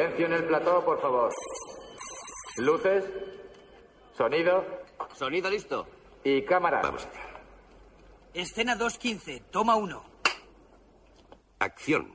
Silencio en el plató, por favor. Luces, sonido Sonido listo. y cámara. Vamos allá. Escena 2.15, toma 1. Acción.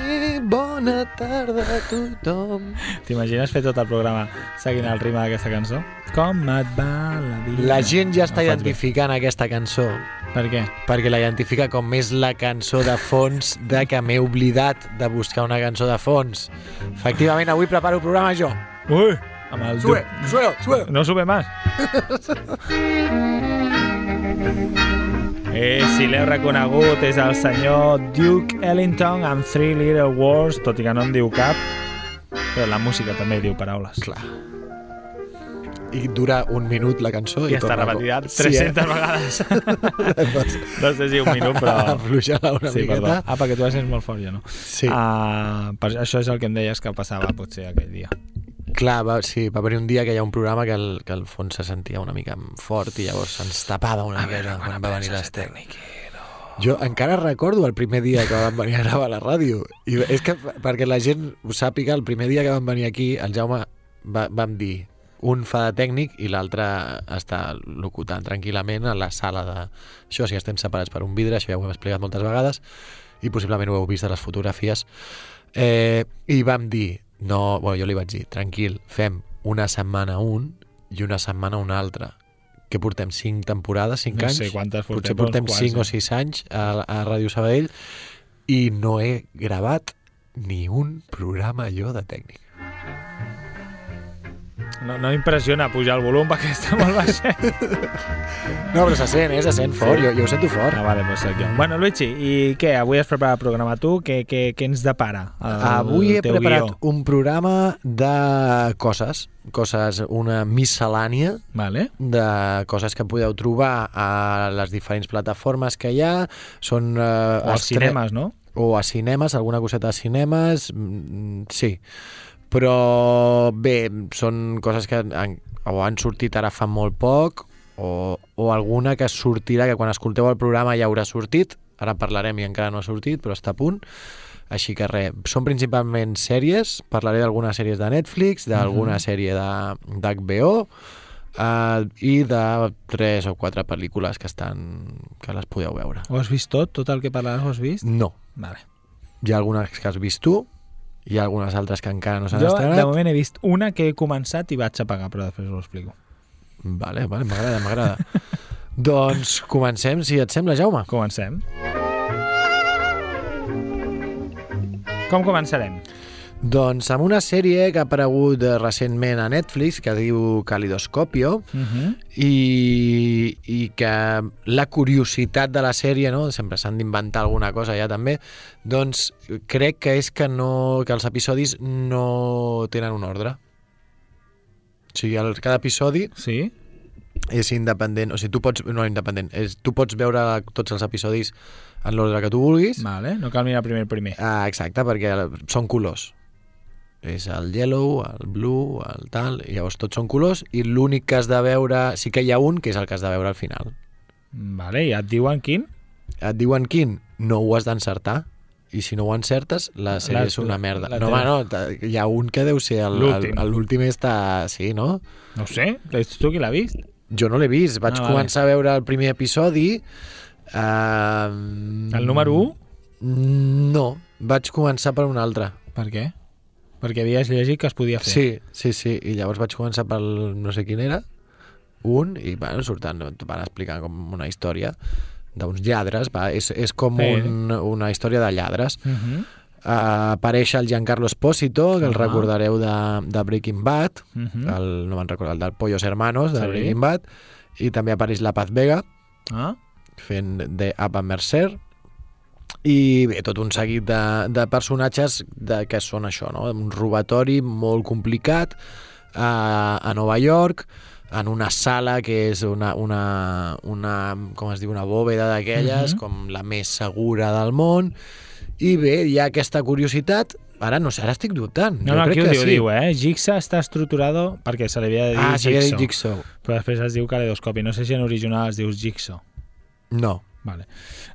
Tarda a tothom. T'imagines fer tot el programa seguint el ritme d'aquesta cançó? Com et va la vida? La gent ja està bé. identificant aquesta cançó Per què? perquè la identifica com més la cançó de fons de que m'he oblidat de buscar una cançó de fons. Efectivament, avui preparo el programa jo. Ui! Amb el Sube, sube, sube. No sube más. eh, si l'heu reconegut, és el senyor Duke Ellington amb Three Little Words, tot i que no en diu cap, però la música també diu paraules. Clar. I dura un minut la cançó i, I està repetida Sí, 300 eh? vegades. No sé si un minut, però... Afluixa-la una sí, perdó. miqueta. Ah, perquè tu la sents molt fort, jo no. Sí. Ah, per, això és el que em deies que passava potser aquell dia. Clar, va, sí, va haver un dia que hi ha un programa que el, que el fons se sentia una mica fort i llavors se'ns tapava una miqueta quan va venir l'Ester. Jo encara recordo el primer dia que vam venir a gravar a la ràdio. I és que perquè la gent ho sàpiga, el primer dia que vam venir aquí, el Jaume va, vam dir un fa de tècnic i l'altre està locutant tranquil·lament a la sala de... Això sí, estem separats per un vidre, això ja ho hem explicat moltes vegades i possiblement ho heu vist a les fotografies. Eh, I vam dir, no, bueno, jo li vaig dir, tranquil, fem una setmana un i una setmana una altra. Que portem cinc temporades, cinc No anys? sé quantes Potser portem, portem però uns 5 o quants, eh? 6 anys a, a Ràdio Sabadell i no he gravat ni un programa jo de tècnic. No, no impressiona pujar el volum perquè està molt baixet. No, però se sent, eh? Se sent fort, jo, jo ho sento fort. Ah, vale, pues aquí. Bueno, Luigi, i què? Avui has preparat el programa tu? Què, què, què ens depara? El Avui he preparat guió? un programa de coses, coses, una miscel·lània Vale. de coses que podeu trobar a les diferents plataformes que hi ha. Són, eh, O als cinemes, no? o a cinemes, alguna coseta a cinemes, mm, sí. Però bé, són coses que han, o han sortit ara fa molt poc o, o alguna que sortirà, que quan escolteu el programa ja haurà sortit, ara parlarem i encara no ha sortit, però està a punt. Així que res, són principalment sèries, parlaré d'algunes sèries de Netflix, d'alguna sèrie de- d'HBO uh, i de tres o quatre pel·lícules que estan que les podeu veure. Ho has vist tot? Tot el que parlaràs ho has vist? No, Vale. hi ha algunes que has vist tu, hi ha algunes altres que encara no s'han Jo, de estrenat. moment, he vist una que he començat i vaig apagar, però després ho explico. Vale, vale, m'agrada, m'agrada. doncs comencem, si et sembla, Jaume. Comencem. Com començarem? Doncs amb una sèrie que ha aparegut eh, recentment a Netflix que diu Calidoscopio Uh -huh. i, i que la curiositat de la sèrie, no? sempre s'han d'inventar alguna cosa ja també, doncs crec que és que, no, que els episodis no tenen un ordre. O sigui, el, cada episodi Sí? és independent, o sigui, tu pots, no independent, és, tu pots veure tots els episodis en l'ordre que tu vulguis. Vale, no cal mirar primer primer. Ah, exacte, perquè són colors. És el yellow, el blue, el tal, i llavors tots són colors, i l'únic que has de veure, sí que hi ha un que és el que has de veure al final. Vale, i et diuen quin? Et diuen quin, no ho has d'encertar, i si no ho encertes, la sèrie La- és una merda. no, home, no, hi ha un que deu ser L'últim. està... Sí, no? No sé, ets tu qui l'ha vist? Jo no l'he vist, vaig Ah, vale. començar a veure el primer episodi... Uh, El número 1? No, vaig començar per un altre. Per què? Perquè havies llegit que es podia fer. Sí, sí, sí, i llavors vaig començar pel no sé quin era, un, i bueno, surten, van explicar com una història d'uns lladres, va, és, és com Sí. un, una història de lladres. Uh -huh. Uh, apareix el Giancarlo Esposito, que el Ah. recordareu de, de Breaking Bad, Uh -huh. el, no me'n recordo, el del Pollos Hermanos, de Sí. Breaking Bad, i també apareix la Paz Vega, Ah? fent de Ava Mercer, i bé, tot un seguit de, de personatges de, que són això, no? un robatori molt complicat a, a Nova York, en una sala que és una, una, una com es diu, una bòveda d'aquelles, Mhm. com la més segura del món, i bé, hi ha aquesta curiositat, ara no sé, ara estic dubtant, No, jo no, crec aquí ho que diu, sí. diu, eh? Jigsaw està estructurado perquè se li havia de dir Ah, Jigsaw, Jigsaw. però després es diu Caleidoscopi. No sé si en original es diu Jigsaw. No, Vale.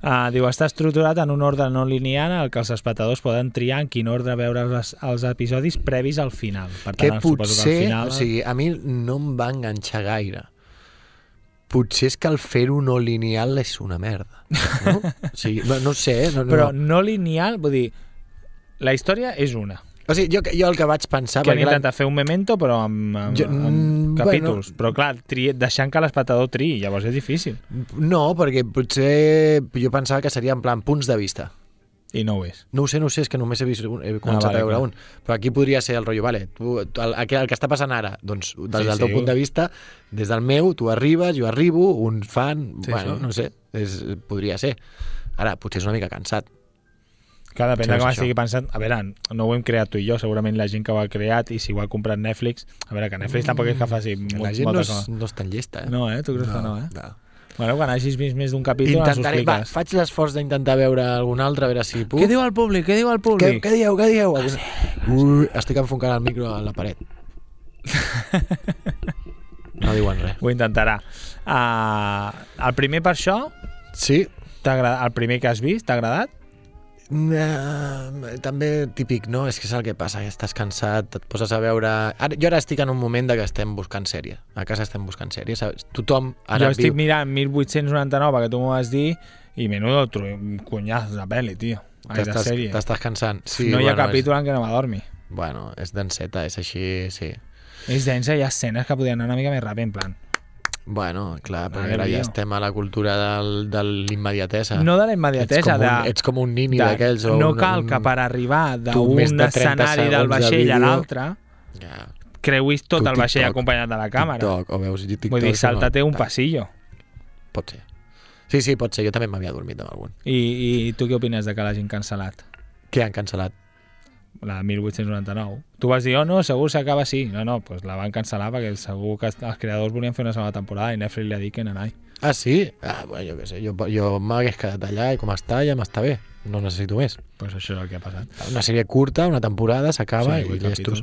Uh, diu, està estructurat en un ordre no lineal en el que els espectadors poden triar en quin ordre veure els, els episodis previs al final. Per que tant, suposo que al potser, final... o sigui, a mi no em va enganxar gaire. Potser és que el fer-ho no lineal és una merda. No, o sigui, no, no sé, eh, no, no. Però no lineal, vull dir, la història és una. O sigui, jo, jo el que vaig pensar... que han perquè clar, intentat fer un memento però amb, amb, Jo- amb mm, capítols. bueno. Però clar, tri, deixant que l'espectador triï, llavors és difícil. No, perquè potser jo pensava que seria en plan punts de vista. I no ho és. No ho sé, no ho sé, és que només he, vist un, he començat vale, a veure clar. un. Però aquí podria ser el rotllo, vale, tu, el, el, que- el que està passant ara, doncs, des Sí, del sí, teu punt de vista, des del meu, tu arribes, jo arribo, un fan, Sí, bueno, sí. no sé, és, podria ser. Ara, potser és una mica cansat. Clar, depèn Sí, de com estigui pensant. A veure, no ho hem creat tu i jo, segurament la gent que ho ha creat i si ho ha comprat Netflix... A veure, que Netflix tampoc és que faci Que mo- la gent no és, coses. no és tan llesta, eh? No, eh? Tu creus que no, eh? no. Bueno, quan hagis vist més d'un capítol ens ho Intentaré, va, expliques. faig l'esforç d'intentar veure algun altre, a veure si puc. Què diu el públic? Què diu el Què, públic? què dieu, què dieu? Ui, estic enfocant el micro a la paret. No diuen res. Ho intentarà. Uh, el primer per això, Sí, el primer que has vist, t'ha agradat? També típic, no? És que és el que passa, que estàs cansat, et poses a veure... Ara, jo ara estic en un moment de que estem buscant sèrie. A casa estem buscant sèrie, saps? Tothom ara jo estic viu... mirant 1899 perquè tu m'ho vas dir i menudo cunyàs de pel·li, tio. T'estàs cansant. Sí, no hi ha bueno, capítol en què no m'adormi. És, bueno, és denseta, és així, sí. És densa, hi ha escenes que podien anar una mica més ràpid, en plan. Bueno, clar, perquè ara ja estem a la cultura del, de l'immediatesa. No de la ets immediatesa, com, de, un, ets com un nini d'aquells. no un- cal un- que per arribar d'un de 30 escenari del segons de vaixell a l'altre Ja, creuis tot Tu el vaixell TikTok, acompanyat de la càmera. TikTok, o veus TikTok. Vull dir, no, salta-te un tal. passillo. Pot ser. Sí, sí, pot ser. Jo també m'havia dormit amb algun. I, I tu què opines de que l'hagin cancel·lat? Què han cancel·lat? La 1899. Tu vas dir, oh no, segur s'acaba així. No, no, pues la van cancel·lar perquè segur que els creadors volien fer una segona temporada i Netflix li ha dit que no Ah, sí? Ah, bueno, jo què sé. Jo, jo m'hagués quedat allà i com està ja m'està bé. No necessito més. Pues això és el que ha passat. Una sèrie curta, una temporada, s'acaba Sí, i llestos.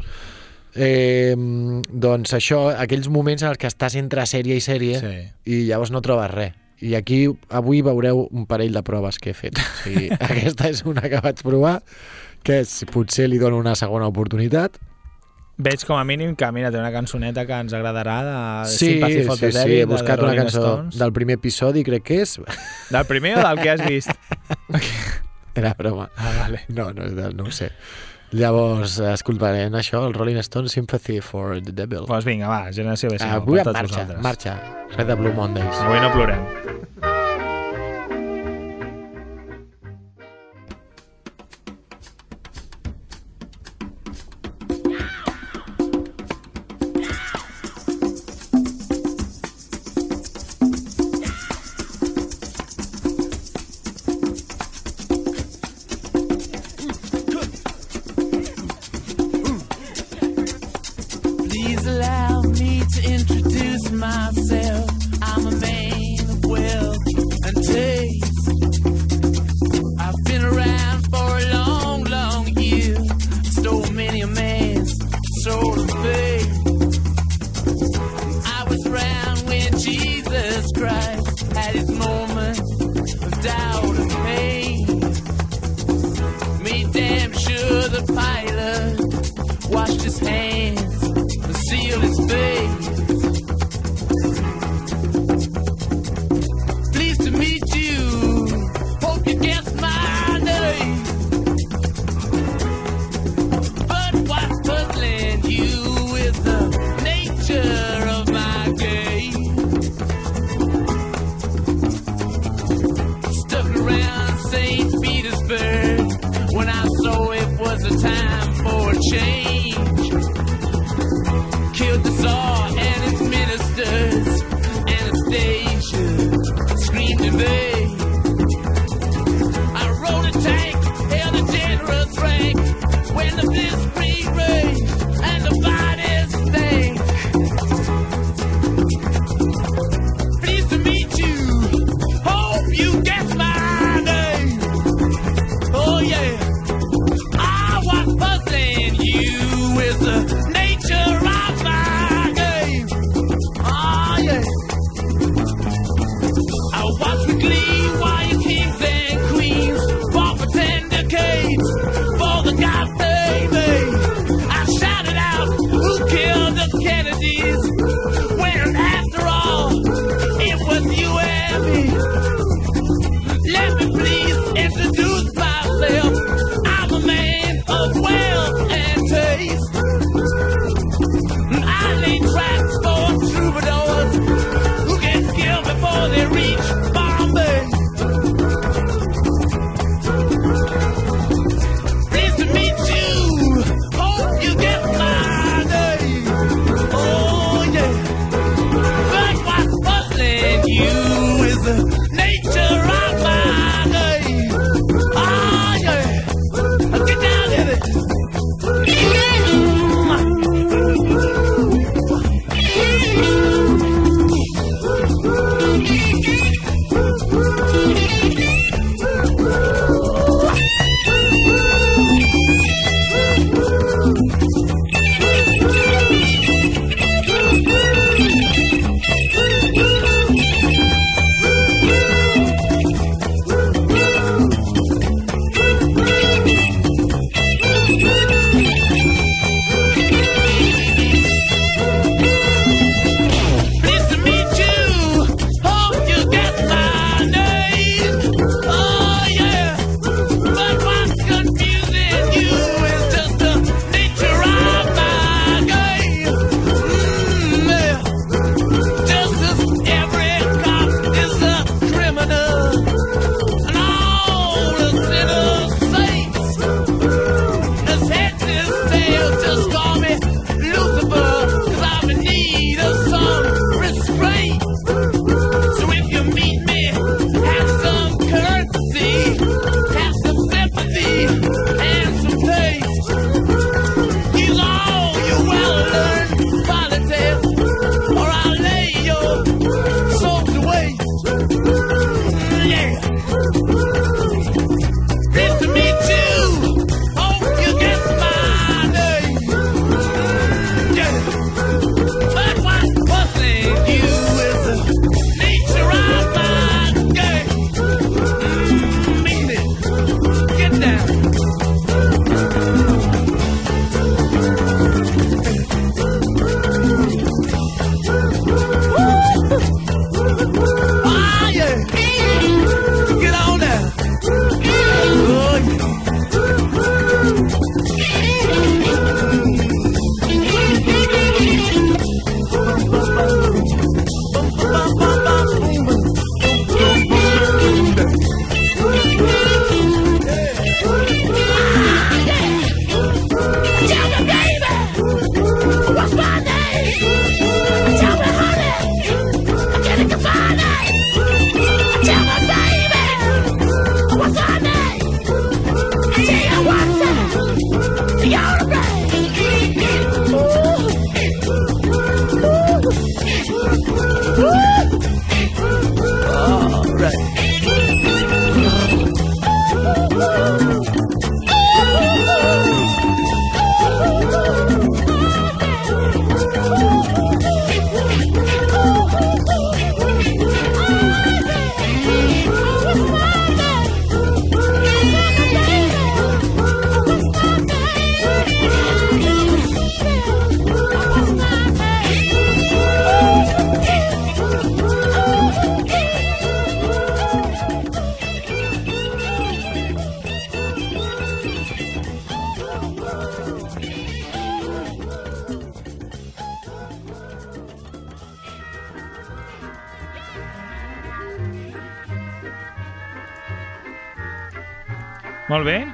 Eh, doncs això, aquells moments en els que estàs entre sèrie i sèrie Sí. i llavors no trobes res. I aquí avui veureu un parell de proves que he fet. O sigui, aquesta és una que vaig provar, que és, potser li dono una segona oportunitat. Veig com a mínim que, mira, té una cançoneta que ens agradarà de Sí, Sympathy for sí, the sí, Devil, he buscat una cançó Stones. del primer episodi, crec que és. Del primer o del que has vist? Era broma. Ah, vale. No, no, no ho sé. Llavors, escoltarem això, el Rolling Stone Sympathy for the Devil. Doncs pues vinga, va, generació B5, Avui en marxa, vosaltres. marxa. Red de Blue Mondays. Avui no plorem.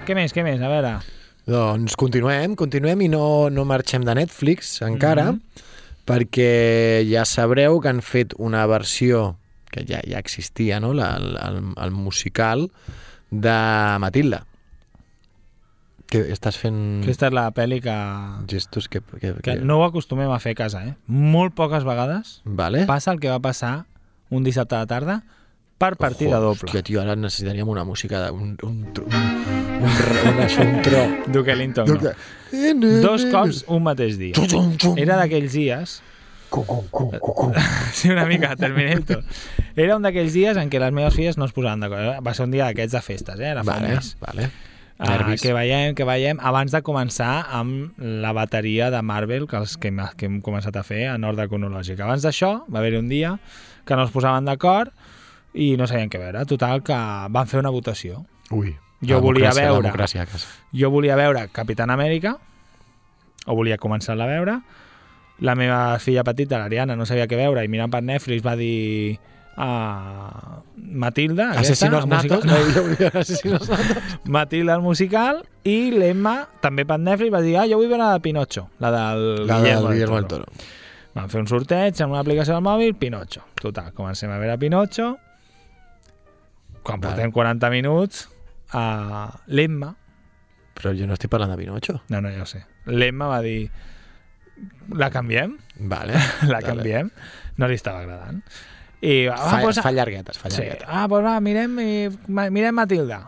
Què més, què més? A veure. Doncs continuem, continuem i no, no marxem de Netflix encara, Mhm. perquè ja sabreu que han fet una versió que ja, ja existia, no? La, el, el, el musical de Matilda. Que estàs fent Aquesta és la pel·li que, gestos que... que, que no ho acostumem a fer a casa, eh? Molt poques vegades Vale. passa el que va passar un dissabte de tarda per partida doble. Hòstia, tio, ara necessitaríem una música de... Un, un, un, un, un, un, això, un tro. Duke Ellington, no. Dos cops un mateix dia. Era d'aquells dies... Sí, una mica, Terminator. Era un d'aquells dies en què les meves filles no es posaven d'acord. Va ser un dia d'aquests de festes, eh? Era fa Vale, vale. Ah, que veiem, que veiem, abans de començar amb la bateria de Marvel que, els, que, hem, que hem començat a fer en ordre cronològic. Abans d'això va haver-hi un dia que no es posaven d'acord i no sabien què veure. Total, que van fer una votació. Ui. Jo volia veure- a casa. Jo volia veure Capitán Amèrica, o volia començar-la a veure. La meva filla petita, l'Ariana, no sabia què veure i mirant per Netflix va dir a Matilda, aquesta, Asesinos musical- natos. No, jo volia asesinos natos. Matilda el musical i l'Emma també per Netflix va dir ah, jo vull veure la de Pinocho, la del La Guillermo, del del Guillermo del Toro. Toro. Van fer un sorteig amb una aplicació del mòbil, Pinocho. Total, comencem a veure Pinocho. Quan Vale. portem 40 minuts, a l'Emma, Però jo no estic parlant de Pinocho. no, no, ja ho sé, l'Emma va dir la canviem? Vale. La Dale. canviem? No li estava agradant. I va, Fa, ah, pues, fa llarguetes, fa sí. llarguetes. ah, pues va, mirem, ma- mirem Matilda.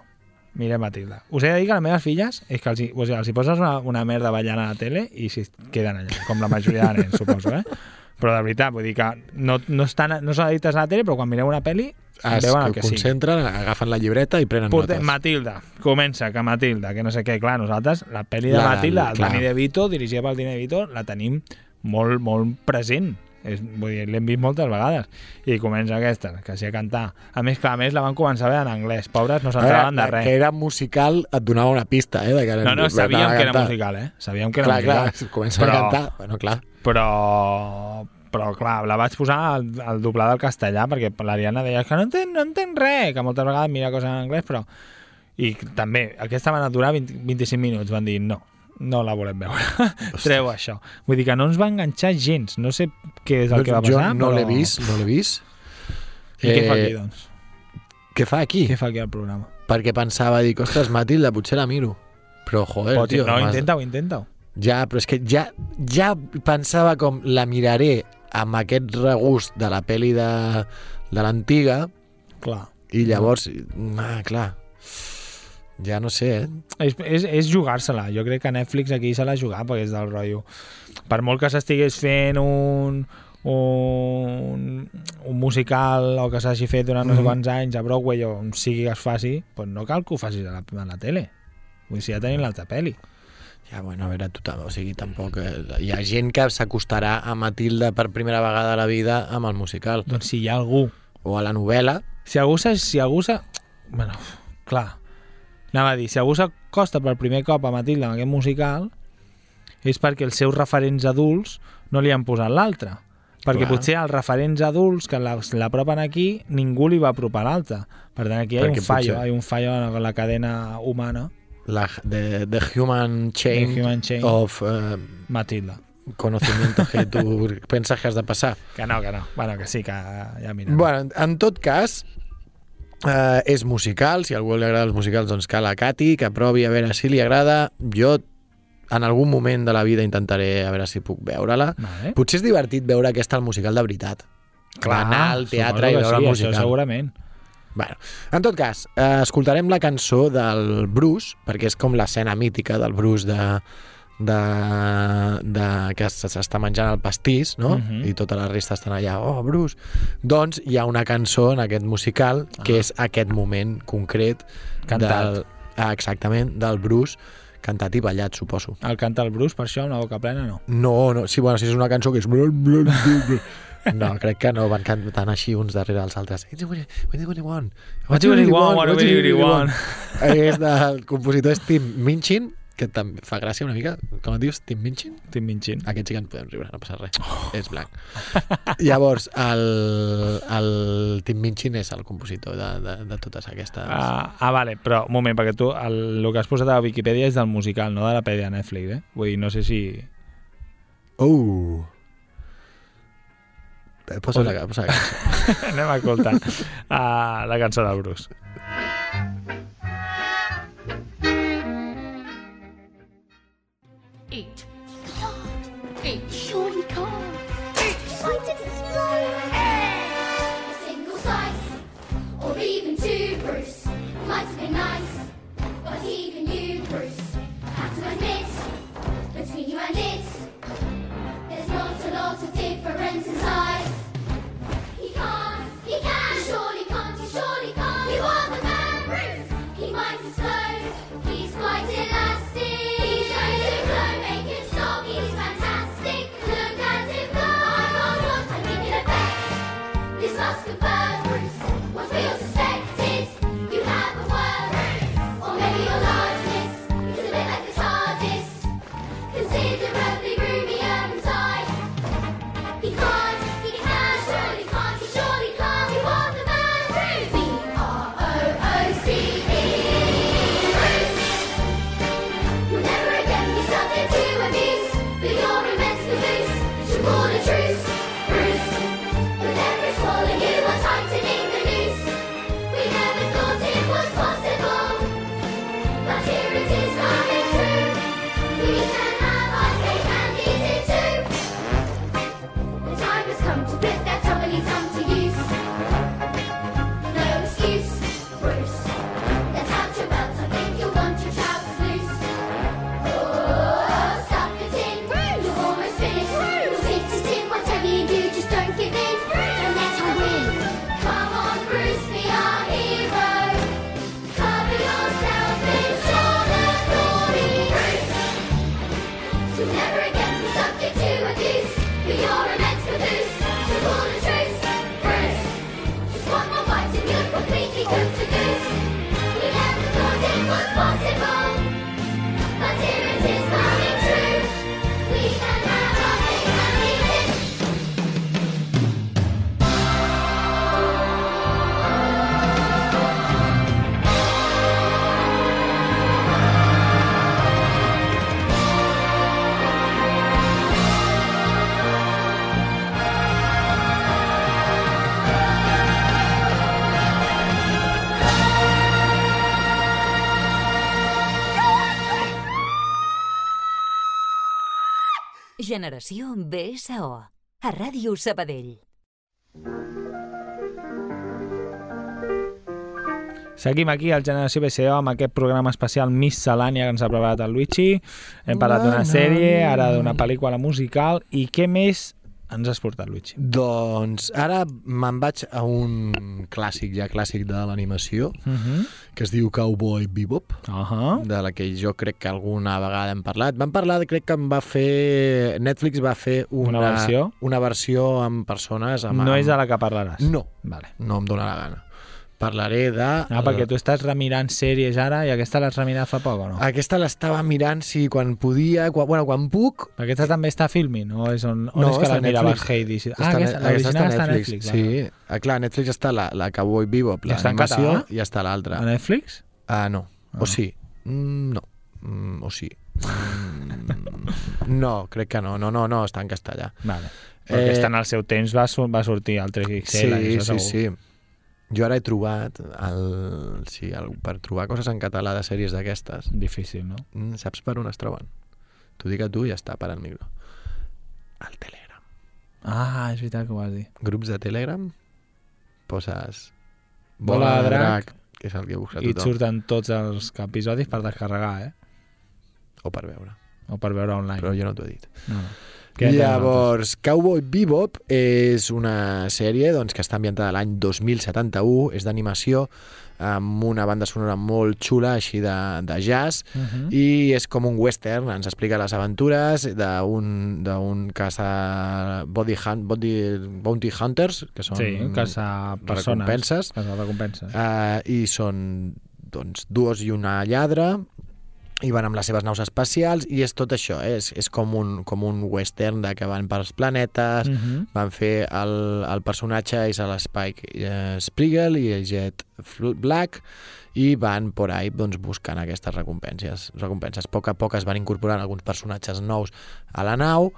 Mirem Matilda. Us he de dir que les meves filles és que els, o sigui, els hi poses una, una merda ballant a la tele i si queden allà, com la majoria de nens, suposo, eh? Però de veritat, vull dir que no, no, estan, no són addictes a la tele, però quan mireu una pel·li Es veuen que concentren, agafen la llibreta i prenen Portem notes. Matilda, comença que Matilda, que no sé què, clar, nosaltres la pel·li de La- Matilda, el clar. Dani De Vito, dirigida pel Dani De Vito, la tenim molt, molt present. És, vull dir, l'hem vist moltes vegades. I comença aquesta, que sí a cantar. A més, clar, a més la van començar a veure en anglès. Pobres no A veure, s'enteraven de que res. era musical et donava una pista, eh? De que No, no, sabíem a que era musical, eh? Sabíem que era Clar, clar, musical. comença a Però- cantar. Bueno, clar. Però, però clar, la vaig posar al, al doblar del castellà perquè l'Ariana deia que no entenc, no entenc res, que moltes vegades mira coses en anglès, però... I també, aquesta van durar 20, 25 minuts, van dir no, no la volem veure. Treu això. Vull dir que no ens va enganxar gens. No sé què és el que va jo passar, no però... l'he vist, no l'he vist. I què fa Eh, aquí, doncs? Què fa aquí? Què fa aquí al programa? Perquè pensava, dic, ostres, Matilda, potser la miro. Però, joder, Pot, tio, no, intenta-ho, intenta-ho. Ja, però és que ja, ja pensava com la miraré amb aquest regust de la pel·li de, de l'antiga Clar. i llavors, ah, clar, ja no sé, eh? És, és, és jugar-se-la. Jo crec que Netflix aquí se l'ha jugat perquè és del rotllo. Per molt que s'estigués fent un, un, un musical o que s'hagi fet durant no sé Mhm. quants anys a Broadway o on sigui que es faci, doncs no cal que ho facis a la, a la tele. Vull dir, si ja tenim l'altra pel·li. Ja, bueno, a veure, tothom, o sigui, tampoc... eh, Hi ha gent que s'acostarà a Matilda per primera vegada a la vida amb el musical. Doncs si hi ha algú... O a la novel·la. Si algú s'ha... Si algú. Bueno, clar. Anava a dir, si algú s'acosta per primer cop a Matilda amb aquest musical és perquè els seus referents adults no li han posat l'altre. Perquè Clar. potser els referents adults que la- l'apropen aquí, ningú li va apropar l'altre. Per tant, aquí hi ha Perquè un fallo, potser- hi ha un fallo en la cadena humana. La, the, the Human Chain, The Human Chain. of eh, Matilda. conocimiento que tu penses que has de passar. Que no, que no. Bueno, que sí, que ja mira. Bueno, en tot cas, eh, és musical, si a algú li agrada els musicals, doncs que la Cati, que provi a veure si li agrada. Jo en algun moment de la vida intentaré a veure si puc veure-la. Vale. Potser és divertit veure aquesta al musical de veritat. Anar al teatre i veure el sí, musical. Això segurament. Bueno, en tot cas, eh, escoltarem la cançó del Bruce, perquè és com l'escena mítica del Bruce de, de, de que s'està menjant el pastís, no? Mhm. I tota la resta estan allà, oh, Bruce. Doncs hi ha una cançó en aquest musical que és aquest moment concret Cantat. del, ah, exactament, del Bruce cantat i ballat, suposo. El canta el Bruce, per això, la boca plena, no. No, no, sí, bueno, si és una cançó que és... No, crec que no, van cantant així uns darrere els altres. What do you really want? What do you really want? What do you really want? És del compositor Steve Minchin, que també fa gràcia una mica, com et dius, Tim Minchin? Tim Minchin. Aquest sí que ens podem riure, no passa res. És blanc. Llavors, el, el Tim Minchin és el compositor de, de, de totes aquestes... Ah, ah, vale, però un moment, perquè tu el, el que has posat a Wikipedia és del musical, no de la pèdia de Netflix, eh? Vull dir, no sé si... Uh! Posa la, posa la cançó. Anem a escoltar uh, la cançó de Bruce. Eat. Eat. Sure What? Generació BSO. A Ràdio Sabadell. Seguim aquí al Generació BCO amb aquest programa especial miscel·lània que ens ha preparat el Luigi. Hem parlat d'una sèrie, ara d'una pel·lícula musical. I què més ens has portat, Luigi? Doncs ara me'n vaig a un clàssic, ja clàssic de l'animació, Uh -huh. que es diu Cowboy Bebop, Uh -huh. de la que jo crec que alguna vegada hem parlat. Vam parlar, crec que em va fer... Netflix va fer una, Una versió? Una versió amb persones... Amb, No és de amb... la que parlaràs? No, Vale. no em dóna la gana. Parlaré de... Ah, perquè tu estàs remirant sèries ara i aquesta l'has remirat fa poc o no? Aquesta l'estava mirant, sí, quan podia, quan, bueno, quan puc, Aquesta també està filming o és on, on No, és que la miraves Netflix. Hades? Ah, Està, aquesta, aquesta està a a Netflix. sí. Ah, clar, Netflix està la, la Cowboy Bebop, l'animació, i està l'altra. A Netflix? Ah, no. Ah. O sí. Mm, no. Mm, o sí. Mm, no, crec que no. No, no, no, està en castellà. Vale. Perquè Eh, està en el seu temps va, va sortir el 3XL. Sí, sí, segur. sí. Jo ara he trobat, el, sí, el, per trobar coses en català de sèries d'aquestes, Difícil, no? mm, saps per on es troben? T'ho dic a tu i ja està, para el micro. Al Telegram. Ah, és veritat que ho vas dir. Grups de Telegram, poses Bola de drac, que és el que busca I et tothom, surten tots els episodis per descarregar, eh? o per veure. O per veure online. Però jo no t'ho he dit. No, no. Què? Llavors, Cowboy Bebop és una sèrie doncs, que està ambientada l'any 2071, és d'animació, amb una banda sonora molt xula, així de, de jazz, Mhm. i és com un western, ens explica les aventures d'un d'un caça body, hunt, body, bounty hunters, que són Sí, caça persones. recompenses, Caça recompenses. uh, i són doncs, dues i una lladra, i van amb les seves naus espacials i és tot això, eh? és, és com, un, com un western de que van pels planetes, mm Mhm. van fer el, el personatge és l'Spike eh, Spiegel i el Jet Black i van por ahí doncs, buscant aquestes recompenses. recompenses. A poc a poc es van incorporant alguns personatges nous a la nau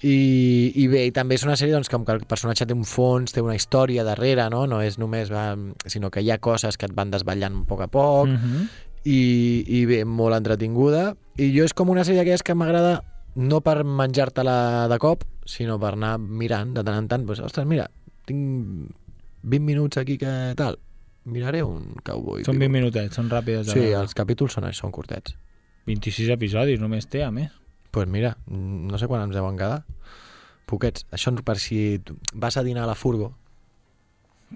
i, i bé, i també és una sèrie doncs, com que el personatge té un fons, té una història darrere, no, no és només, va, sinó que hi ha coses que et van desvetllant a poc a poc, Mhm. I, i bé, molt entretinguda i jo és com una sèrie d'aquelles que m'agrada no per menjar-te-la de cop sinó per anar mirant de tant en tant pues, ostres, mira, tinc 20 minuts aquí que tal miraré un cowboy Són viu. 20 minutets, són ràpides. de sí, els capítols són, són curtets 26 episodis només té, a més. doncs pues mira, no sé quan ens deuen quedar poquets, això per si vas a dinar a la furgo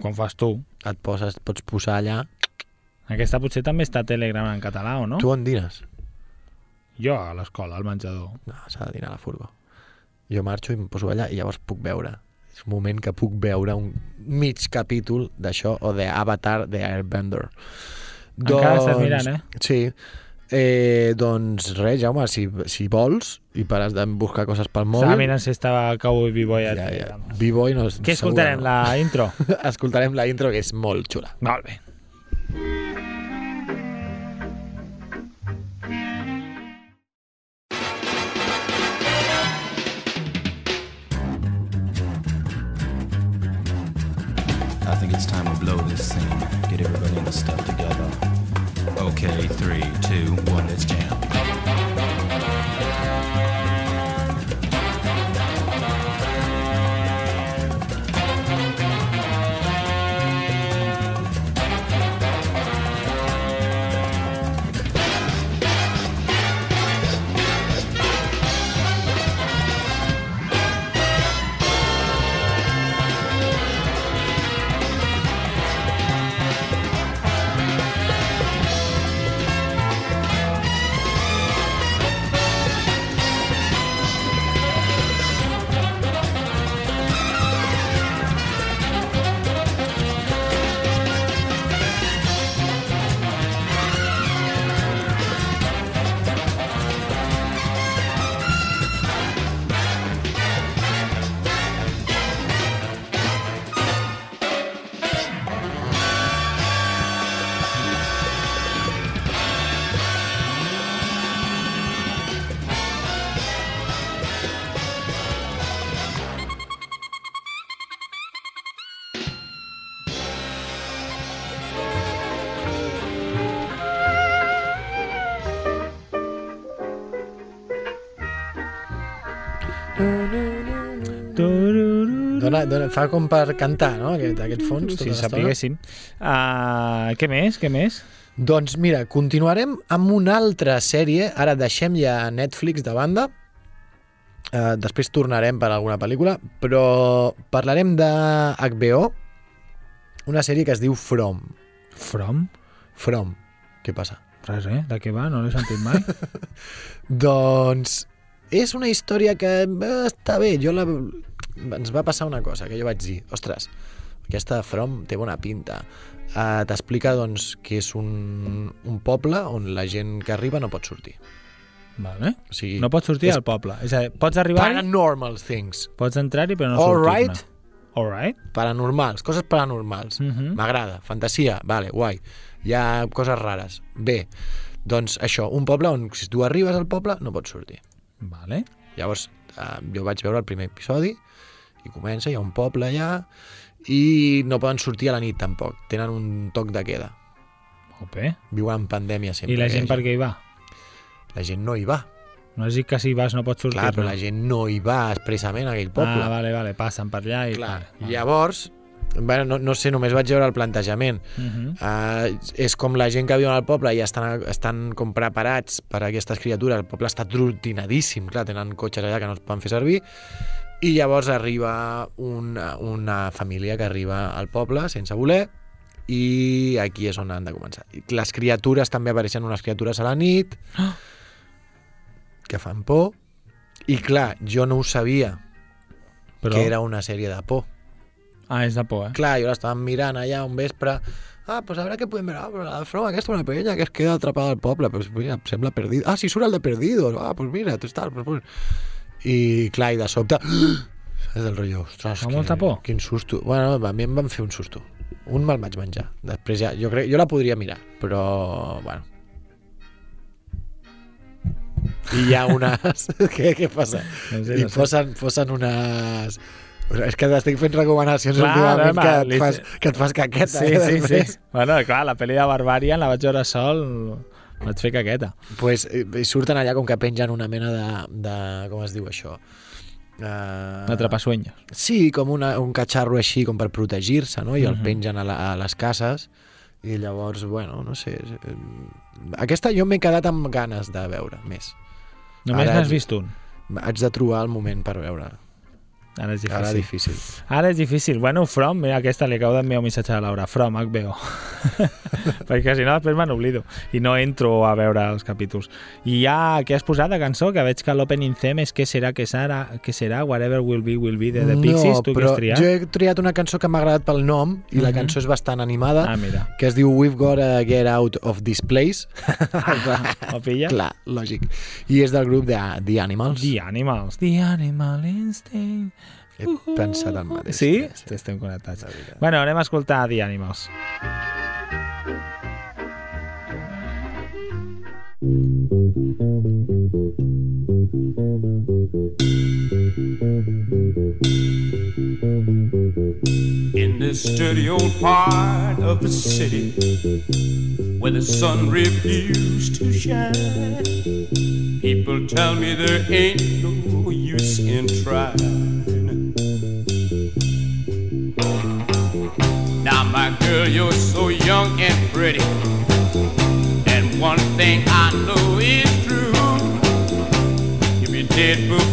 Quan fas tu. et poses, pots posar allà Aquesta potser també està a Telegram en català, o no? tu on dines? Jo a l'escola, al menjador. No, s'ha de dinar a la furgo. Jo marxo i em poso allà i llavors puc veure. És un moment que puc veure un mig capítol d'això o d'Avatar de Airbender. Encara estàs mirant, eh? Sí. Eh, doncs res, Jaume, si, si vols i pares de buscar coses pel Estava mòbil... mirant si estava Cowboy Beboy a ja, ja. B-Boy no, Què escoltarem, segur la intro? no. Escoltarem la intro, que és molt xula. Molt bé. I think it's time we blow this scene. Get everybody in the stuff together. Okay, three, two, one, let's jam. Dona, dona, fa com per cantar, no?, aquest, aquest fons. tota Si l'estona. sapiguéssim. Uh, què més? Què més? Doncs mira, continuarem amb una altra sèrie. Ara deixem ja Netflix de banda. Uh, després tornarem per alguna pel·lícula, però parlarem de HBO, una sèrie que es diu From. From? From. Què passa? Res, eh? De què va? No l'he sentit mai. Doncs és una història que eh, està bé. Jo la... Ens va passar una cosa, que jo vaig dir, ostres, aquesta From té bona pinta. Uh, T'explica doncs, que és un, un poble on la gent que arriba no pot sortir. vale. O sigui, No pots sortir és al poble. És a dir, pots arribar, Paranormal things. pots entrar-hi, però no All sortir-ne. right. All right. Paranormals, coses paranormals. Mhm. M'agrada, fantasia, vale, guai. Hi ha coses rares. Bé, doncs això, un poble on si tu arribes al poble no pots sortir. Vale. Llavors, eh, jo vaig veure el primer episodi i comença, hi ha un poble allà i no poden sortir a la nit tampoc. Tenen un toc de queda. Ope. Viuen en pandèmia sempre. I la gent aquella per què hi va? La gent no hi va. No dit que si vas no pots sortir. Clar, però la gent no hi va expressament a aquell poble. Ah, vale, vale. Passen per allà i... Clar, Vale, vale. llavors, bueno, no, no sé, només vaig veure el plantejament. Mhm. Uh, és com la gent que viu al poble i estan, estan com preparats per a aquestes criatures. El poble està rutinadíssim, clar, tenen cotxes allà que no es poden fer servir. I llavors arriba una, una família que arriba al poble sense voler i aquí és on han de començar. Les criatures també apareixen unes criatures a la nit que fan por i clar, jo no ho sabia Però... que era una sèrie de por. Ah, és de por, eh? Clar, jo l'estava mirant allà un vespre, ah, pues a veure què podem veure, ah, però la froma aquesta una penya que es queda atrapada al poble, pues mira, em sembla perdido. Ah, sí, surt el de Perdidos, ah, pues mira, tu estàs, pues, pues. I clar, i de sobte, és del rotllo, ostres, Fa molta por. quin susto. Bueno, a mi em van fer un susto. Un me'l vaig menjar. Després ja, jo, crec, jo la podria mirar, però, bueno. I hi ha unes... què, què passa? No sé, I no sé. posen, posen unes... És que t'estic fent recomanacions Clar, últimament home, que, et fas, que et fas caqueta. Sí, eh, sí, sí. Bueno, clar, la pel·li de Barbarian la vaig veure sol, vaig fer caqueta. pues, eh, surten allà com que pengen una mena de... de com es diu això? Uh, Atrapasueños. Sí, com una, un catxarro així com per protegir-se, no? I el Mhm. pengen a, la, a les cases i llavors, bueno, no sé... eh, Aquesta jo m'he quedat amb ganes de veure més. Només n'has vist un. Haig de trobar el moment per veure. Ara és difícil. Ara difícil. Ara és difícil. Bueno, From, mira, aquesta li acabo d'enviar un missatge a la Laura. From, HBO. Perquè si no, després me n'oblido. I no entro a veure els capítols. I ja, què has posat de cançó? Que veig que l'opening theme és que serà, que serà, que serà, whatever will be, will be, de The Pixies. no, tu però has triat? jo he triat una cançó que m'ha agradat pel nom i la Mhm. cançó és bastant animada, Ah, mira. que es diu We've Gotta Get Out of This Place. Ho pilla? Clar, lògic. I és del grup de The Animals. The Animals. The Animal Instinct. He pensat el mateix. Sí? Estem connectats. Bueno, anem a escoltar The Animals. In this dirty old part of the city where the sun refused to shine, people tell me there ain't no use in trying. Girl, you're so young and pretty, and one thing I know is true. If be dead before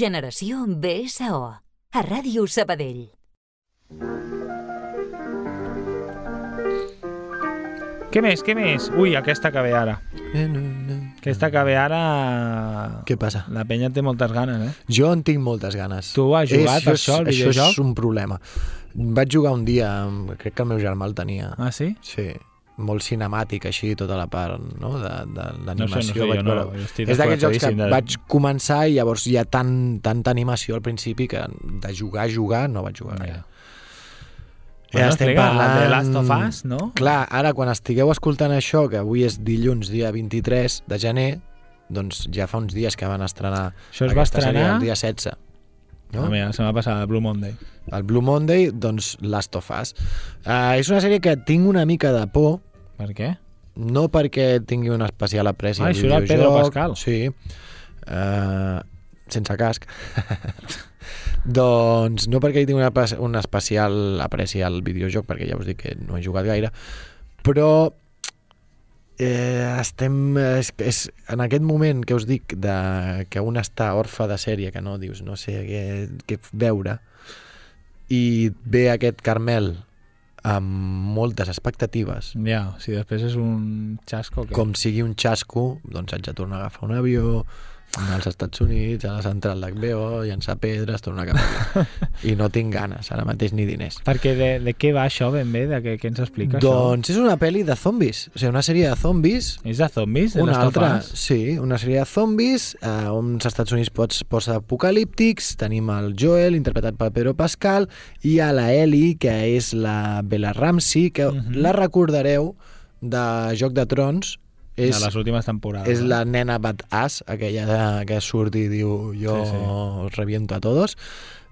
Generació BSO. A Ràdio Sabadell. Què més, què més? Ui, aquesta que ve ara. Aquesta que ve ara... Què passa? La penya té moltes ganes, eh? Jo en tinc moltes ganes. Tu has jugat per això, al Això videojoc? és un problema. Vaig jugar un dia, crec que el meu germà el tenia. Ah, sí? Sí, molt cinemàtic així, tota la part no? de, de l'animació. No sé, no sé, vaig no, és d'aquests jocs que de- vaig començar i llavors hi ha tan, tanta animació al principi que de jugar a jugar no vaig jugar gaire. Bueno, explica, The Last of Us, no? Clar, ara quan estigueu escoltant això, que avui és dilluns, dia 23 de gener, doncs ja fa uns dies que van estrenar Això es va aquesta sèrie estrenar- el dia 16. No? Ah, mira, la setmana passada, Blue Monday. El Blue Monday, doncs Last of Us. Uh, és una sèrie que tinc una mica de por. Per què? No perquè tingui una especial apreci Ah, això era. Pedro Pascal. Sí. Uh, sense casc. doncs no perquè hi tingui una, una especial apreci al videojoc, perquè ja us dic que no he jugat gaire, però eh, estem és, és, en aquest moment que us dic de, que un està orfe de sèrie que no dius no sé què, què veure i ve aquest Carmel amb moltes expectatives. Ja, si després és un xasco... Que... com sigui un xasco doncs haig de tornar a agafar un avió als Estats Units, a la central d'HBO llançar pedres, tornar cap allà i no tinc ganes, ara mateix ni diners Perquè de, de què va això ben bé? De què, què ens explica doncs és una pel·li de zombis o sigui, una sèrie de zombis això? És de zombis? De una altra, sí, una sèrie de zombis eh, uns Estats Units pots, post-apocalíptics tenim el Joel, interpretat per Pedro Pascal i a la Ellie, que és la Bella Ramsey, que Mhm. la recordareu de Joc de Trons és, De les últimes temporades. és no? la nena badass, aquella que surt i diu jo Sí, sí, os reviento a todos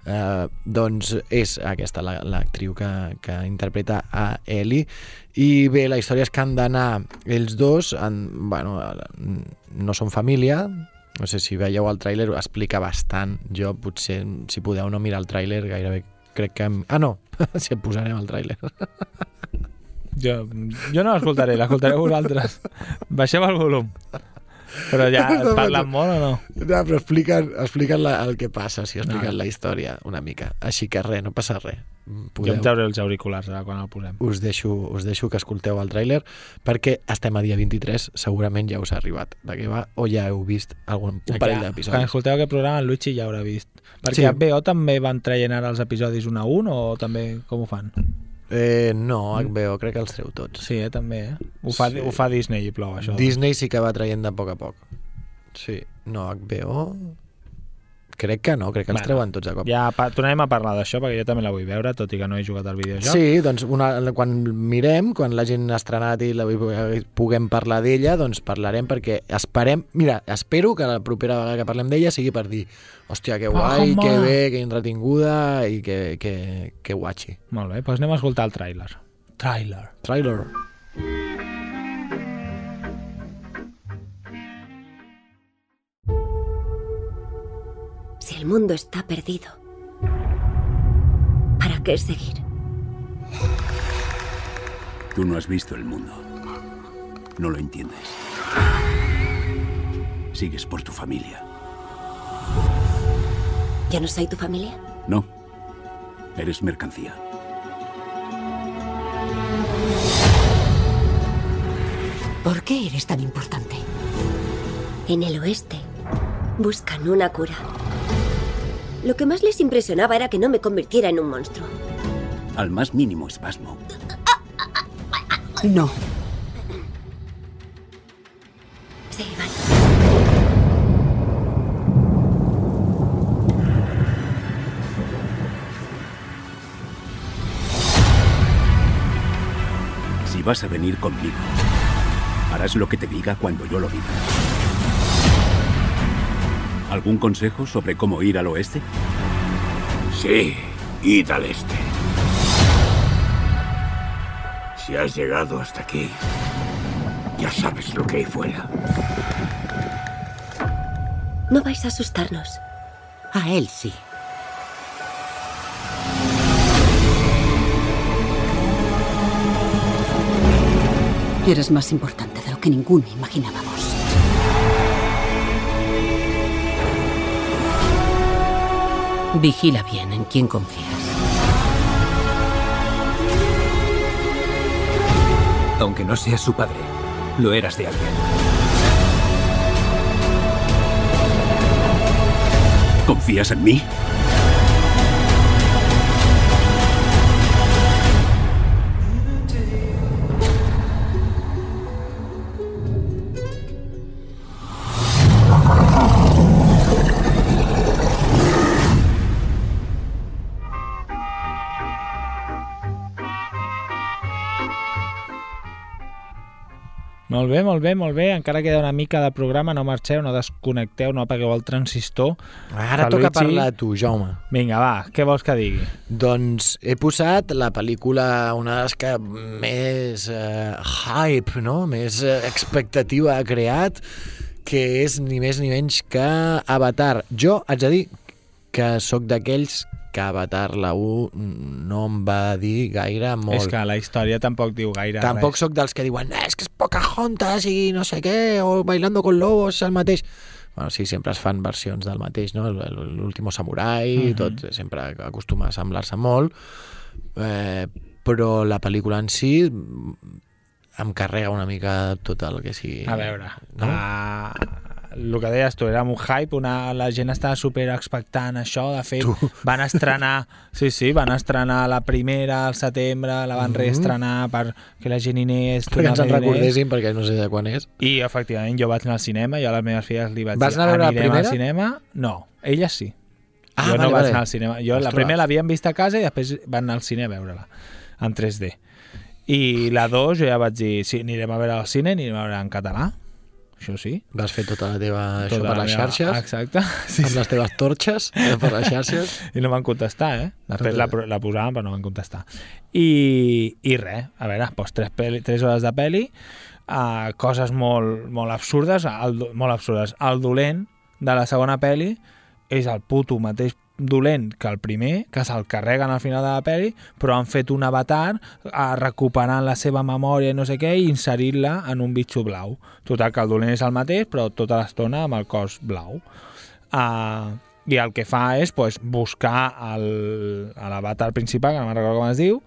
eh, doncs és aquesta la- l'actriu que, que interpreta a Ellie. I bé, la història és que han d'anar ells dos en, bueno, no són família. No sé si veieu el tràiler, ho explica bastant. Jo potser, si podeu no mirar el tràiler gairebé crec que... em- Ah, no, si el posarem el tràiler Jo, jo no l'escoltaré, l'escoltareu vosaltres. Baixeu el volum. Però ja et parlen molt o no? No, però expliquen, expliquen la, el que passa, si expliquen No. la història una mica. Així que res, no passa res. Jo em trauré els auriculars ara quan el posem. us deixo, us deixo que escolteu el tràiler perquè estem a dia 23, segurament ja us ha arribat de què va, o ja heu vist algun, un parell Quan d'episodis. escolteu aquest programa, el Luigi ja haurà vist. Perquè Sí. sí. HBO també van traient ara els episodis un a un o també com ho fan? Eh, no, HBO, crec que els treu tots. Sí, eh, també, eh? Ho fa, Sí. ho fa Disney i plou, això. Disney sí que va traient de poc a poc. Sí, no, HBO... Crec que no, crec que els Bueno, treuen tots de cop. Ja pa tornarem a parlar d'això perquè jo també la vull veure, tot i que no he jugat al videojoc. Sí, doncs una, quan mirem, quan l'hagin estrenat i la puguem parlar d'ella, doncs parlarem perquè esperem... Mira, espero que la propera vegada que parlem d'ella sigui per dir hòstia, que guai, home. que bé, que entretinguda i que, que, que guatxi. Molt bé, doncs anem a escoltar el tràiler. Tràiler. Trailer. Si el mundo está perdido, ¿para qué seguir? Tú no has visto el mundo. No lo entiendes. Sigues por tu familia. ¿Yo no soy tu familia? No. Eres mercancía. ¿Por qué eres tan importante? En el oeste buscan una cura. Lo que más les impresionaba era que no me convirtiera en un monstruo. Al más mínimo espasmo. No. Sí, vale. Si vas a venir conmigo, harás lo que te diga cuando yo lo diga. ¿Algún consejo sobre cómo ir al oeste? Sí, id al este. Si has llegado hasta aquí, ya sabes lo que hay fuera. No vais a asustarnos. A él sí. Eres más importante de lo que ninguno imaginábamos. Vigila bien en quién confías. Aunque no seas su padre, lo eras de alguien. ¿Confías en mí? Molt bé, molt bé, molt bé. Encara queda una mica de programa, no marxeu, no desconnecteu, no apagueu el transistor. Ara Que toca parlar a tu, Jaume. Vinga, va, què vols que digui? Doncs he posat la pel·lícula, una de les que més eh, hype, no? més eh, expectativa ha creat, que és ni més ni menys que Avatar. Jo haig de dir que sóc d'aquells que Avatar la 1 no em va dir gaire molt. És que la història tampoc diu gaire Tampoc res. sóc dels que diuen "Eh, és que és Pocahontas i no sé què, o Bailando con Lobos el mateix. Bueno, sí, sempre es fan versions del mateix, no? L'último samurai, uh Mhm. -huh. tot sempre acostuma a semblar-se molt, eh, però la pel·lícula en si em carrega una mica tot el que sigui. A veure, no? uh, el que deies tu, era un hype, una, la gent estava super expectant això, de fet, Tu. van estrenar, sí, sí, van estrenar la primera al setembre, la van Mhm. reestrenar per que la gent hi anés, Perquè ens en recordéssim, perquè no sé de quan és. I, efectivament, jo vaig anar al cinema, jo a les meves filles li vaig Vas dir, anar a veure la anirem al primera? cinema? No, elles sí. Ah, jo vale, no vaig vale. anar al cinema. Jo la Ostres. primera l'havíem vist a casa i després van anar al cine a veure-la, en 3D. I la 2 jo ja vaig dir, sí, anirem a veure al cine, anirem a veure en català, això sí. Vas fer tota la teva... això Tota per la les meva- xarxes? Exacte. Sí, amb les teves torxes eh, per les xarxes? I no van contestar, eh? De fet, la, la posaven, però no van contestar. I, i res, a veure, doncs tres, peli, tres hores de peli, uh, coses molt, molt absurdes, el, molt absurdes. El dolent de la segona peli és el puto mateix dolent que el primer, que se'l carreguen al final de la peli, però han fet un avatar uh, recuperant la seva memòria i no sé què i inserint-la en un bitxo blau. Total, que el dolent és el mateix, però tota l'estona amb el cos blau. Uh, i el que fa és pues, buscar a l'avatar principal, que no me'n recordo com es diu,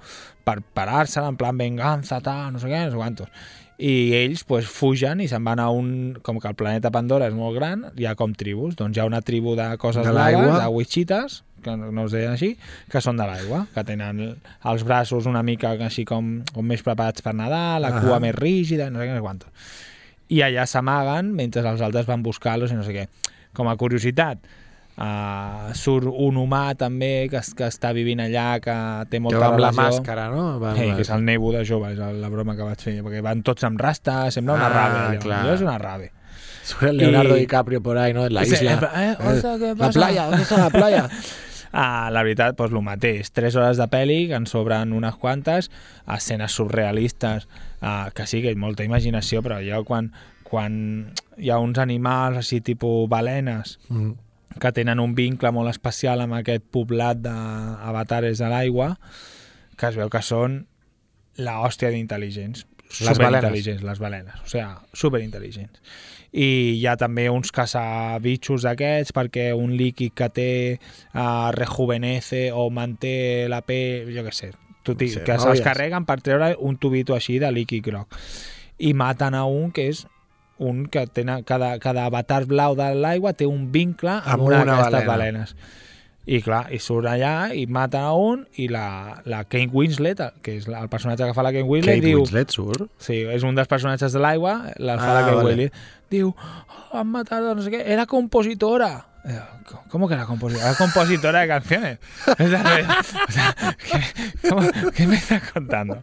per parar-se en plan venganza, tal, no sé què, no sé quantos. I ells pues, fugen i se'n van a un... Com que el planeta Pandora és molt gran, hi ha com tribus. Doncs hi ha una tribu de coses De l'aigua. de wichites, que no, no es deien així, que són de l'aigua, que tenen els braços una mica així com, com més preparats per nedar, la cua més rígida, no sé què, no sé quantos. I allà s'amaguen mentre els altres van buscar-los i no sé què. Com a curiositat, uh, surt un humà també que, es- que està vivint allà, que té molta va amb la màscara, no? Va Sí, la- que és el Nebu de jove, és la broma que vaig fer, perquè van tots amb rasta, sembla una Ah, rave. Allò. clar. allò és una rave. Surt el Leonardo I- DiCaprio por ahí, ¿no? En la Sí, isla. plan, eh, hòstia, què la passa? playa, ¿dónde está la playa? Ah, la veritat, doncs el mateix. Tres hores de pel·li, que en sobren unes quantes, escenes surrealistes, ah, que sí, que hi molta imaginació, però jo quan, quan hi ha uns animals així tipus balenes Mm. Que tenen un vincle molt especial amb aquest poblat d'avatares de l'aigua, que es veu que són la hòstia d'intel·ligents. Les Superintel·ligents, les balenes. O sigui, superintel·ligents. I hi ha també uns caçabitxos d'aquests perquè un líquid que té uh, rejuvenece o manté la pell, jo què sé, tu Sí, que no se'ls carreguen per treure un tubito així de líquid groc. I maten a un que és un que tenen, cada, cada avatar blau de l'aigua té un vincle amb, Amb una, una d'aquestes balena. balenes. I clar, i surt allà i maten a un i la, la Kate Winslet, que és el personatge que fa la Kate Winslet, Kate diu... Winslet surt? Sí, és un dels personatges de l'aigua, la fa Ah, la Kate vale. Winslet. Diu, oh, han matado no sé què, era compositora. Eh, ¿Cómo que era compositora? Era compositora de canciones. O sea, ¿qué, cómo- ¿qué me estás contando?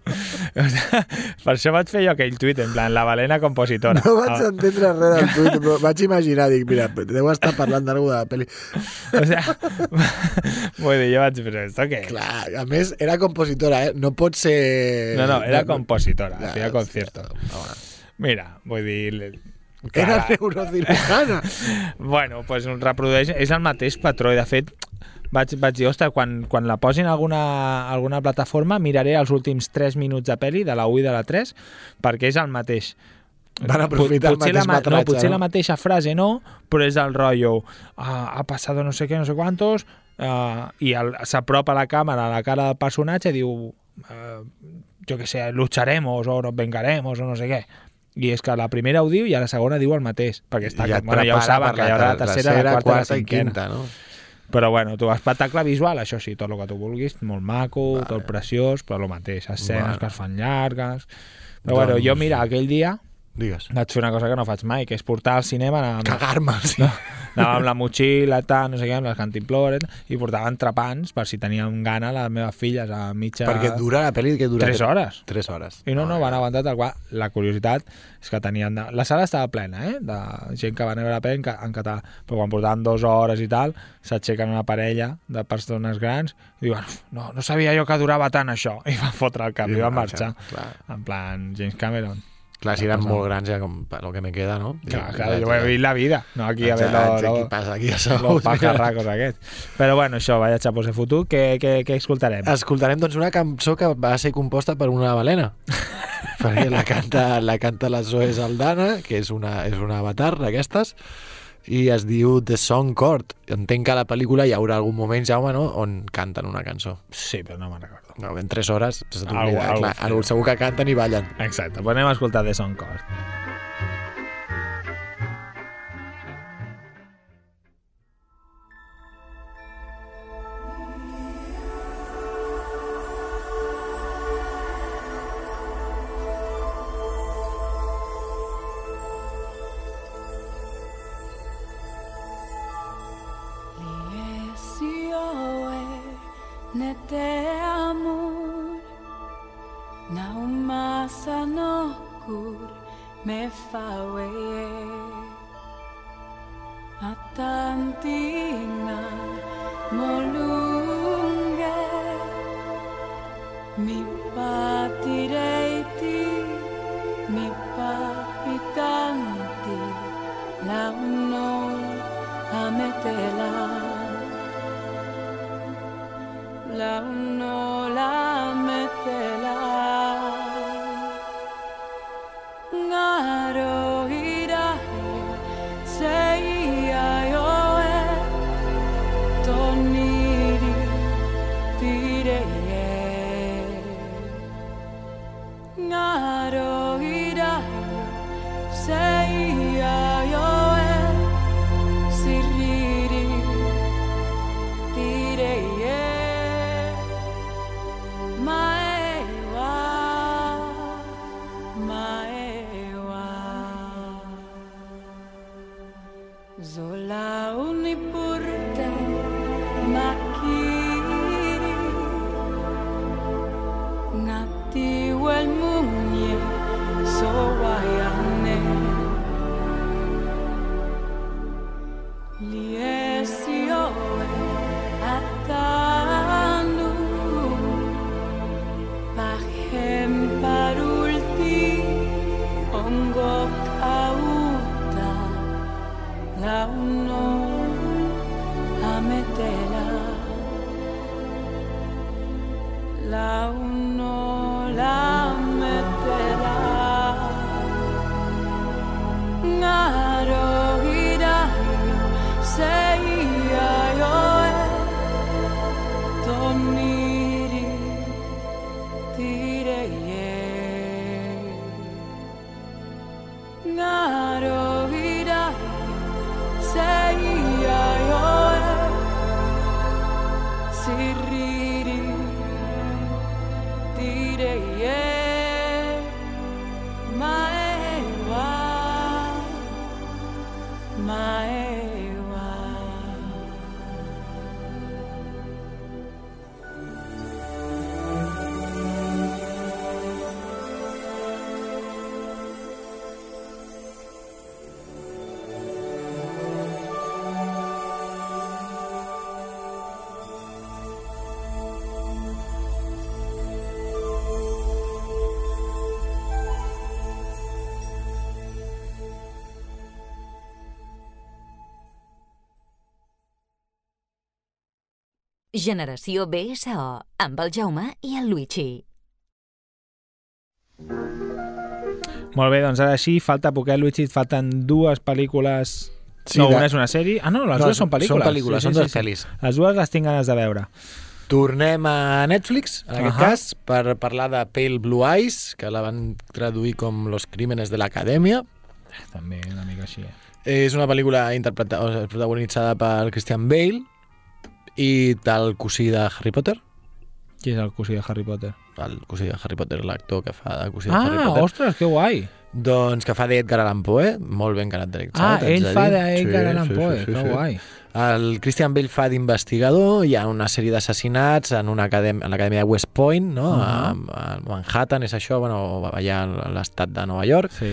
O sea, per això vaig fer jo aquell tuit, en plan, la balena compositora. No vaig Ah, entendre res del tuit, però vaig imaginar, dic, mira, deu estar parlant d'algú de la pel·li. O sea, vull dir, jo vaig dir, esto què? Clar, a més, era compositora, eh? No pot ser... No, no, era compositora, hacía conciertos. Mira, vull dir... Era clar, neurocirujana. bueno, pues reprodueix, és el mateix patró i de fet vaig, vaig dir, ostres, quan, quan la posin a alguna, alguna plataforma miraré els últims 3 minuts de pel·li de la 1 i de la 3 perquè és el mateix Van aprofitar el potser la, mateix ma- no, potser no? la mateixa frase no, però és el rotllo ah, ha passat no sé què, no sé quantos uh, i el- s'apropa la càmera a la cara del personatge i diu uh, jo que sé, lucharemos o nos vengaremos o no sé què i és que la primera ho diu i a la segona diu el mateix perquè està, I ja bueno, ja ho saben que hi haurà la tercera, la quarta, quarta i i la cinquena quinta, no? però bueno, tu espectacle visual, això sí, tot el que tu vulguis, molt maco, vale. tot preciós, però el mateix, escenes Vale. que es fan llargues... Però bueno, Doncs- jo, mira, aquell dia Digues. vaig fer una cosa que no faig mai, que és portar al cinema... Amb... Cagar-me, sí. No, anava amb la motxilla, tal, no sé què, amb les cantimplores, i portava entrepans per si teníem gana les meves filles a mitja... Perquè dura la pel·li que dura... Tres hores. Tres hores. I no, no, van aguantar tal qual. La curiositat és que tenien... De... La sala estava plena, eh? De gent que va anar a veure la pel·li en, ca- en català. Però quan portaven dues hores i tal, s'aixequen una parella de persones grans i diuen, "Uf, no, no sabia jo que durava tant això. I van fotre el cap I i van marxar, marxar. clar. En plan, James Cameron. Clar, si eren molt grans ja com lo que me queda, no? Clar, I- clar, jo he vist la vida, no aquí a veure lo, aquí passa aquí a los Salut. pajarracos aquests. Però bueno, això, vaya xapos de futur, què, què, què escoltarem? Escoltarem doncs una cançó que va ser composta per una balena. perquè la canta, la canta la Zoe Saldana, que és una, és una avatar d'aquestes, i es diu The Song Court. Entenc que a la pel·lícula hi haurà algun moment, Jaume, no?, on canten una cançó. Sí, però no me'n recordo. No, en 3 hores se t'oblida. segur que canten i ballen. Exacte, pues anem a escoltar The Song Court. Me fawe non importa, ma Generació BSO, amb el Jaume i el Luigi. Molt bé, doncs ara sí, falta poquet, Luigi, et falten dues pel·lícules Sí, no, una és una sèrie... Ah, no, les No, dues són pel·lícules. són pel·lícules, són dues pel·lis. Les dues les tinc ganes de veure. Tornem a Netflix, en aquest Ahà. cas, per parlar de Pale Blue Eyes, que la van traduir com Los crímenes de l'acadèmia. També una mica així. eh? És una pel·lícula interpretada, o sigui, protagonitzada per Christian Bale i del cosí de Harry Potter. Qui és el cosí de Harry Potter? El cosí de Harry Potter, l'actor que fa de cosí de Ah, Harry Potter. ostres, que guai. Doncs que fa d'Edgar Allan Poe, molt ben caracteritzat. Ah, ell fa d'Edgar Allan Poe, que guai. El Christian Bale fa d'investigador, hi ha una sèrie d'assassinats en una acadèmia, en l'acadèmia de West Point, no? Ah. a, a Manhattan, és això, bueno, allà a l'estat de Nova York. Sí.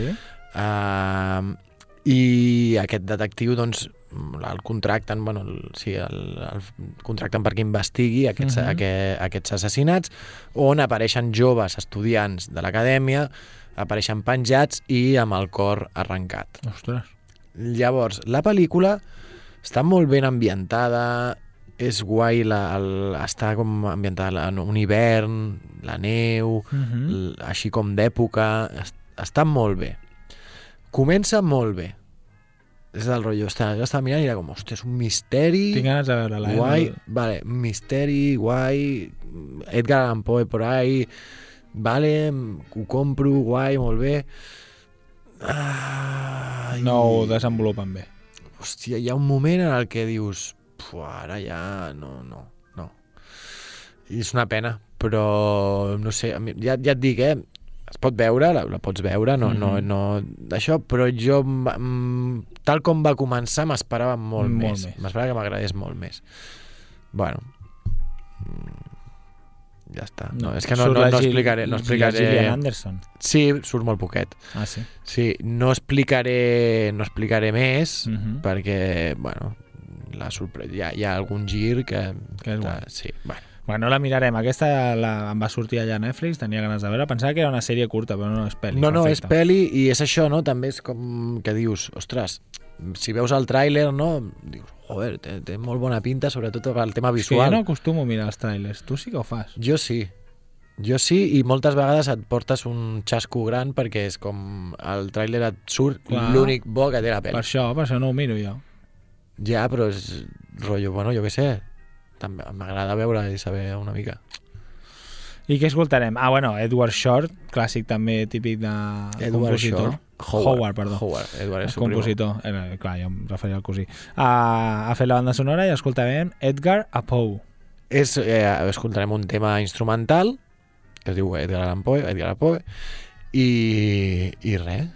Uh, I aquest detectiu, doncs, el contracten, bueno, el, sí, el, el contracten perquè investigui aquests, Mhm. aqu aquests assassinats, on apareixen joves estudiants de l'acadèmia, apareixen penjats i amb el cor arrencat. Ostres. Llavors, la pel·lícula està molt ben ambientada, és guai, la, el, està com ambientada en un hivern, la neu, Mhm. l- així com d'època, es- està molt bé. Comença molt bé. És del rotllo, està, jo estava mirant i era com, hòstia, és un misteri... Tinc ganes de veure-la. eh? Guai, No- vale, misteri, guai, Edgar Allan Poe por ahí, vale, ho compro, guai, molt bé. Ai, No ho desenvolupen bé. Hòstia, hi ha un moment en el que dius, "Pu, ara ja no, no, no. I és una pena, però no sé, ja, ja et dic, eh, es pot veure, la, la pots veure, no, no, Mhm. no, d'això, però jo, mm, tal com va començar, m'esperava molt, Molt més. més. M'esperava que m'agradés molt més. Bueno, mm, ja està. No, és que no, no, no explicaré... No explicaré... Gillian Anderson. Sí, surt molt poquet. Ah, sí? Sí, no explicaré, no explicaré més, Mhm. perquè, bueno, la sorpresa, hi ha, hi ha algun gir que... Que és guai. sí, bueno. Bueno, la mirarem. Aquesta la, em va sortir allà a Netflix, tenia ganes de veure. Pensava que era una sèrie curta, però no és pel·li. No, no, és Perfecte. pel·li i és això, no? També és com que dius, ostres, si veus el tràiler, no? Dius, joder, té, té molt bona pinta, sobretot pel tema És que visual. jo no acostumo a mirar els trailers. Tu sí que ho fas. Jo sí. Jo sí, i moltes vegades et portes un xasco gran perquè és com el tràiler et surt l'únic bo que té la pel·li. Per això, per això no ho miro jo. Ja, però és rotllo, bueno, jo què sé, també m'agrada veure i saber una mica. I què escoltarem? Ah, bueno, Edward Short, clàssic també típic de Edward compositor. Short. Howard, Howard, perdó. Howard, Edward és El compositor. Eh, clar, jo em referia al cosí. Uh, ha fet la banda sonora i escoltarem Edgar Apoe. És, eh, escoltarem un tema instrumental que es diu Edgar Allan Poe, Edgar Allan Poe i, i res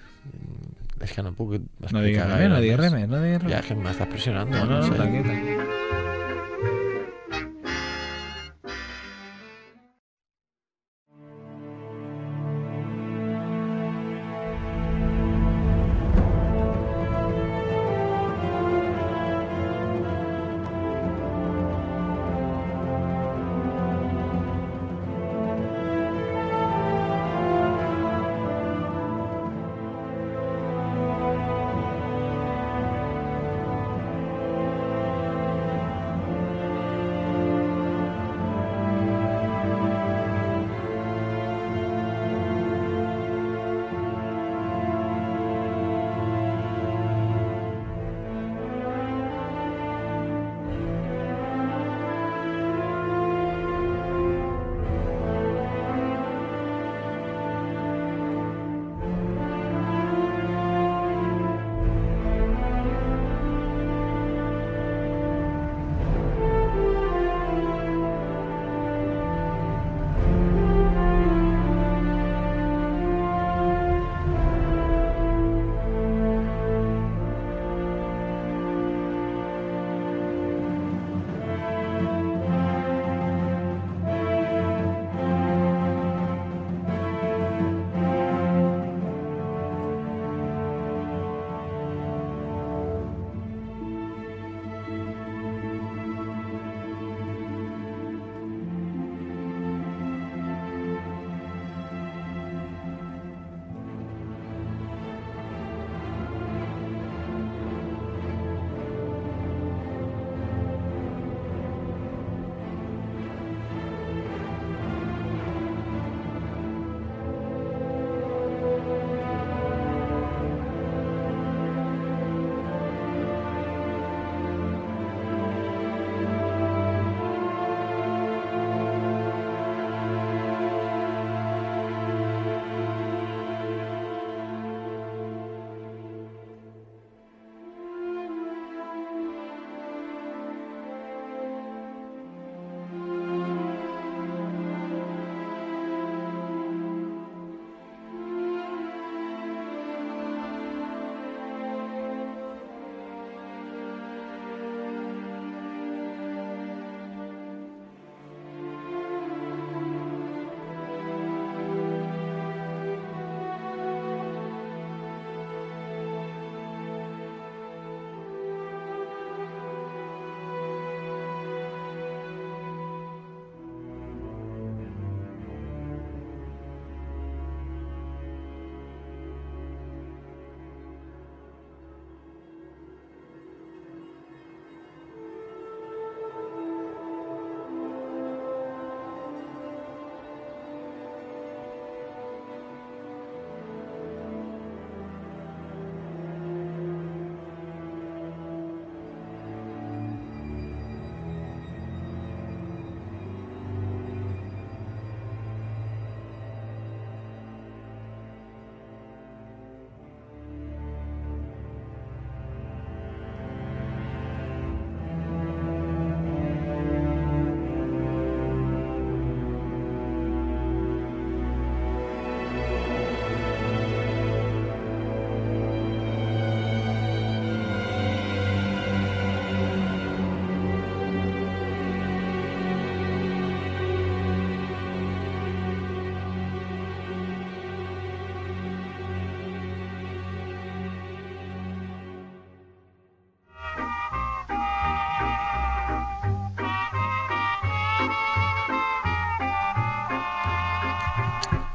és que no puc explicar No diguis res gaire no diguis res més, no diguis res ja que m'estàs pressionant No, no, no, sé. tranquil, tranquil. Thank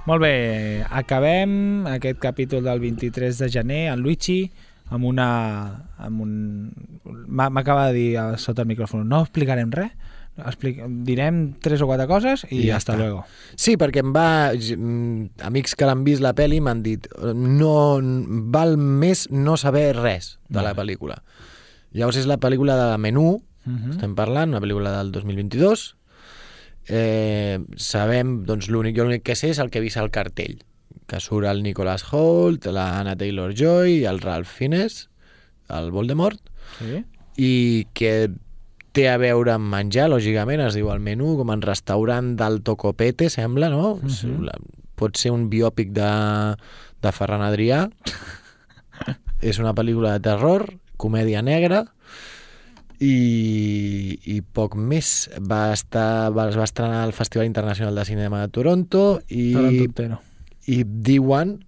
Molt bé, acabem aquest capítol del 23 de gener, en Luigi, amb una... Amb un... M'acaba de dir sota el micròfon, no explicarem res, Explic... direm tres o quatre coses i, I ja hasta està. luego. Sí, perquè em va... mm, Amics que l'han vist la pel·li m'han dit no val més no saber res de la pel·lícula. Llavors és la pel·lícula de Menú, Mhm. estem parlant, una pel·lícula del 2022. Eh, sabem, doncs l'únic jo l'únic que sé és el que he vist al cartell, que surt el Nicholas Holt, la Anna Taylor-Joy i el Ralph Fiennes, el Voldemort, Sí? i que té a veure amb menjar, lògicament, es diu el menú, com en restaurant d'Alto Copete, sembla, no? Mhm. La- Pot ser un biòpic de, de Ferran Adrià. És una pel·lícula de terror, comèdia negra, i, i poc més. Va estar, va, es va estrenar al Festival Internacional de Cinema de Toronto i, Toronto i diuen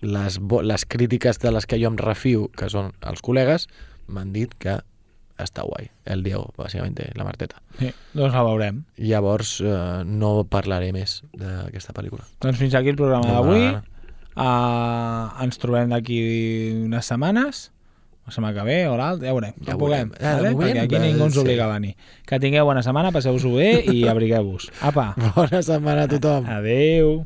les, les crítiques de les que jo em refio, que són els col·legues, m'han dit que està guai. El Diego, bàsicament, la Marteta. Sí, doncs la veurem. Llavors eh, no parlaré més d'aquesta pel·lícula. Doncs fins aquí el programa d'avui. Uh, ens trobem d'aquí unes setmanes la setmana que ve o l'altra, ja veurem, Ja ja puguem, veurem. De vale? moment, perquè aquí ningú ens obliga a venir. Que tingueu bona setmana, passeu-vos bé i abrigueu-vos. Apa, Bona setmana a tothom. adeu.